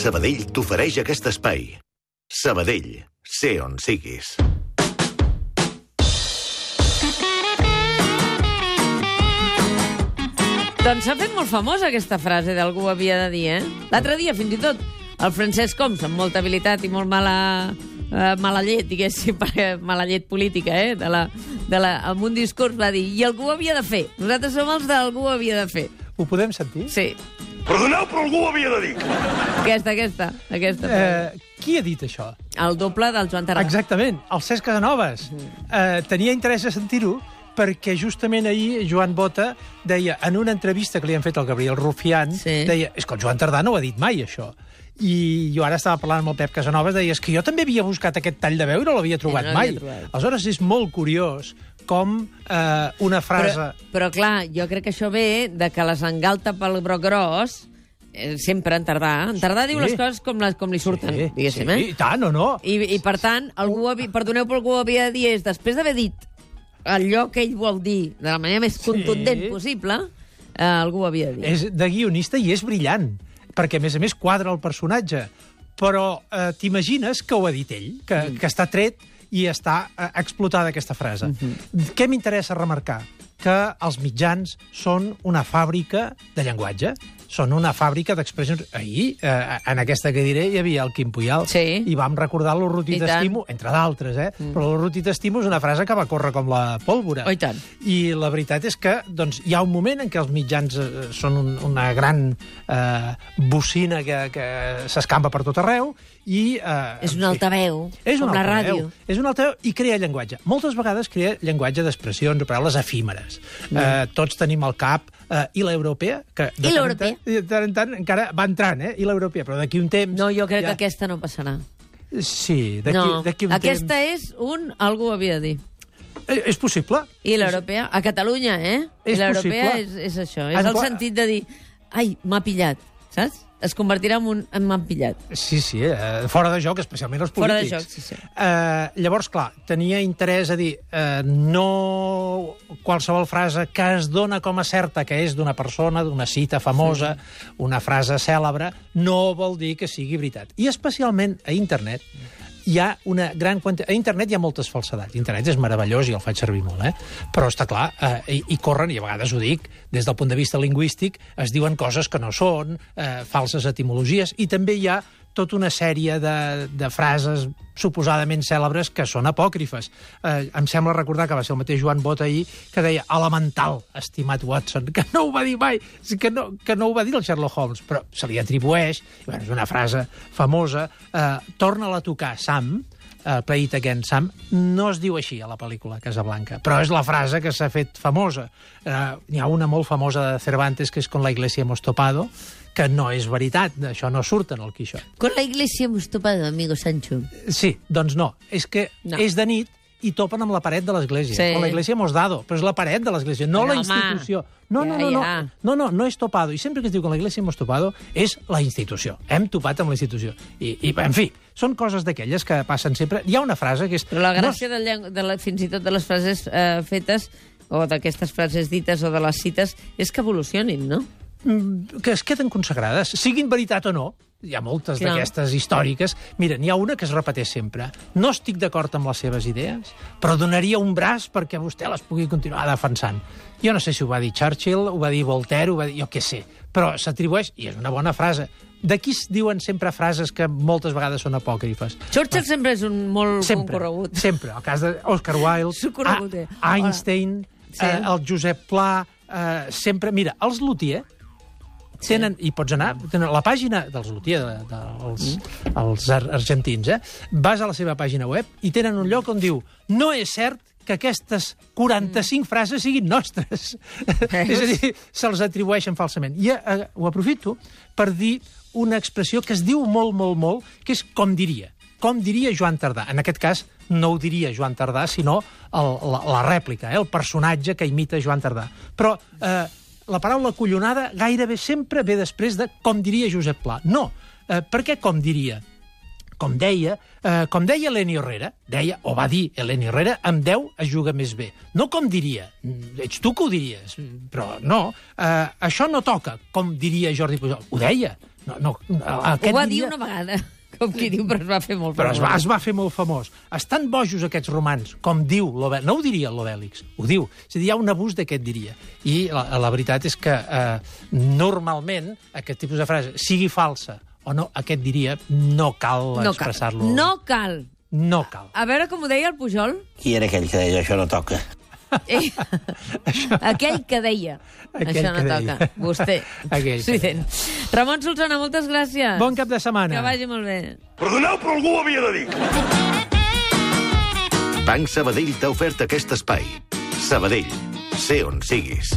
Sabadell t'ofereix aquest espai. Sabadell, sé on siguis. Doncs s'ha fet molt famosa aquesta frase d'algú havia de dir, eh? L'altre dia, fins i tot, el Francesc Homs, amb molta habilitat i molt mala, eh, mala llet, diguéssim, perquè mala llet política, eh? De la, de la, amb un discurs va dir, i algú ho havia de fer. Nosaltres som els d'algú ho havia de fer. Ho podem sentir? Sí, Perdoneu, però algú ho havia de dir. aquesta, aquesta, aquesta. Eh, qui ha dit això? El doble del Joan Tarrà. Exactament, el Cesc Casanovas. Eh, tenia interès a sentir-ho perquè justament ahir Joan Bota deia, en una entrevista que li han fet al Gabriel Rufián, Sí. deia, és que el Joan Tardà no ho ha dit mai, això. I jo ara estava parlant amb el Pep Casanovas, deia, és que jo també havia buscat aquest tall de veu i no l'havia trobat no mai. trobat. Aleshores, és molt curiós com eh, una frase... Però, però clar, jo crec que això ve de que les engalta pel broc gros eh, sempre en Tardà. En Tardà diu Sí. les coses com, les, com li surten, sí, diguéssim, sí, eh? i tant, o no? I, I, per tant, algú havia, perdoneu, però algú havia de dir és, després d'haver dit allò que ell vol dir de la manera més contundent possible, eh, algú ho havia de dir. És de guionista i és brillant, perquè, a més a més, quadra el personatge. Però eh, t'imagines que ho ha dit ell, que, mm. que està tret i està eh, explotada aquesta frase. Mm -hmm. Què m'interessa remarcar? Que els mitjans són una fàbrica de llenguatge, són una fàbrica d'expressions. Ahir, eh, en aquesta cadira, hi havia el Quim Puyal, Sí. i vam recordar l'Urruti t'estimo, entre d'altres, eh? Mm. Però l'Urruti t'estimo és una frase que va córrer com la pólvora. Oh, i tant. I la veritat és que doncs, hi ha un moment en què els mitjans eh, són un, una gran eh, bocina que, que s'escampa per tot arreu i... Eh, És un altaveu, és com un la altaveu. ràdio. És un altaveu i crea llenguatge. Moltes vegades crea llenguatge d'expressions o paraules efímeres. Mm. Eh, tots tenim al cap eh, i l'europea, que de I l'europea. De tant en tant encara va entrant, eh? I l'europea, però d'aquí un temps... No, jo crec ja... que aquesta no passarà. Sí, d'aquí No, un aquesta temps... és un algú ho havia de dir. Eh, és possible. I l'europea, a Catalunya, eh? És I l'europea és, és això, és En el sentit de dir ai, m'ha pillat, saps? Es convertirà en un en m'han pillat. Sí, sí, eh, fora de joc, especialment els Fora de polítics. joc, sí, sí. Eh, llavors, clar, tenia interès a dir eh, no qualsevol frase que es dona com a certa que és d'una persona, d'una cita famosa, sí. una frase cèlebre, no vol dir que sigui veritat. I especialment a internet hi ha una gran quantitat... A internet hi ha moltes falsedats. Internet és meravellós i el faig servir molt, eh? Però està clar, eh, i, i corren, i a vegades ho dic, des del punt de vista lingüístic, es diuen coses que no són, eh, falses etimologies, i també hi ha tota una sèrie de, de frases suposadament cèlebres que són apòcrifes. Eh, em sembla recordar que va ser el mateix Joan Bot ahir que deia elemental, estimat Watson, que no ho va dir mai, que no, que no ho va dir el Sherlock Holmes, però se li atribueix, bueno, és una frase famosa, eh, torna-la a tocar Sam, uh, Play It Again Sam, no es diu així a la pel·lícula Casablanca, però és la frase que s'ha fet famosa. Uh, N'hi ha una molt famosa de Cervantes, que és con la iglesia hemos topado, que no és veritat, això no surt en el Quixot. Con la iglesia hemos topado, amigo Sancho. Sí, doncs no, és que No. no. és de nit i topen amb la paret de l'església. Sí. Con la iglesia hemos dado, però és la paret de l'església, no Però, la home, institució. No, no, no, no, ja. no, no, no és topado. I sempre que es diu con la iglesia hemos topado és la institució. Hem topat amb la institució. I, i en fi, són coses d'aquelles que passen sempre. Hi ha una frase que és... Però la no gràcia del llen- de la, fins i tot de les frases eh, fetes o d'aquestes frases dites o de les cites és que evolucionin, no? Mm, que es queden consagrades, siguin veritat o no. Hi ha moltes d'aquestes històriques. Mira, n'hi ha una que es repeteix sempre. No estic d'acord amb les seves idees, però donaria un braç perquè vostè les pugui continuar defensant. Jo no sé si ho va dir Churchill, ho va dir Voltaire, ho va dir... jo què sé. Però s'atribueix, i és una bona frase, D'aquí es diuen sempre frases que moltes vegades són apòcrifes. Churchill sempre és un molt Sempre, concorregut. sempre. El cas d'Oscar Wilde, Concorregut, eh? A- Einstein, Sí. eh, el Josep Pla, eh, sempre... Mira, els Luthier tenen, i pots anar, tenen la pàgina dels Luthier, de, de, els, Mm. els ar argentins, eh? vas a la seva pàgina web i tenen un lloc on diu no és cert que aquestes 45 frases siguin nostres. és a dir, se'ls atribueixen falsament. I eh, ho aprofito per dir una expressió que es diu molt, molt, molt, que és com diria. Com diria Joan Tardà. En aquest cas, no ho diria Joan Tardà, sinó el, la, la rèplica, eh, el personatge que imita Joan Tardà. Però eh, la paraula collonada gairebé sempre ve després de com diria Josep Pla. No. Eh, per què com diria? com deia, eh, com deia Eleni Herrera, deia, o va dir Eleni Herrera, amb 10 es juga més bé. No com diria, mm, ets tu que ho diries, però no, eh, això no toca, com diria Jordi Pujol. Ho deia. No, no, aquest ho va diria... dir una vegada com qui diu, però es va fer molt famós. Però es va, es va fer molt famós. Estan bojos aquests romans, com diu l'Obèlix. No ho diria l'Obèlix, ho diu. És a dir, hi ha un abús d'aquest diria. I la, la veritat és que eh, normalment aquest tipus de frase, sigui falsa o no, aquest diria, no cal no expressar-lo. No cal. No cal. A veure com ho deia el Pujol. Qui era aquell que deia això no toca? Eh, aquell que deia. Aquell Això no toca. Deia. Vostè. Aquell sí, Ramon Solsona, moltes gràcies. Bon cap de setmana. Que vagi molt bé. Perdoneu, però algú ho havia de dir. Banc Sabadell t'ha ofert aquest espai. Sabadell, sé on siguis.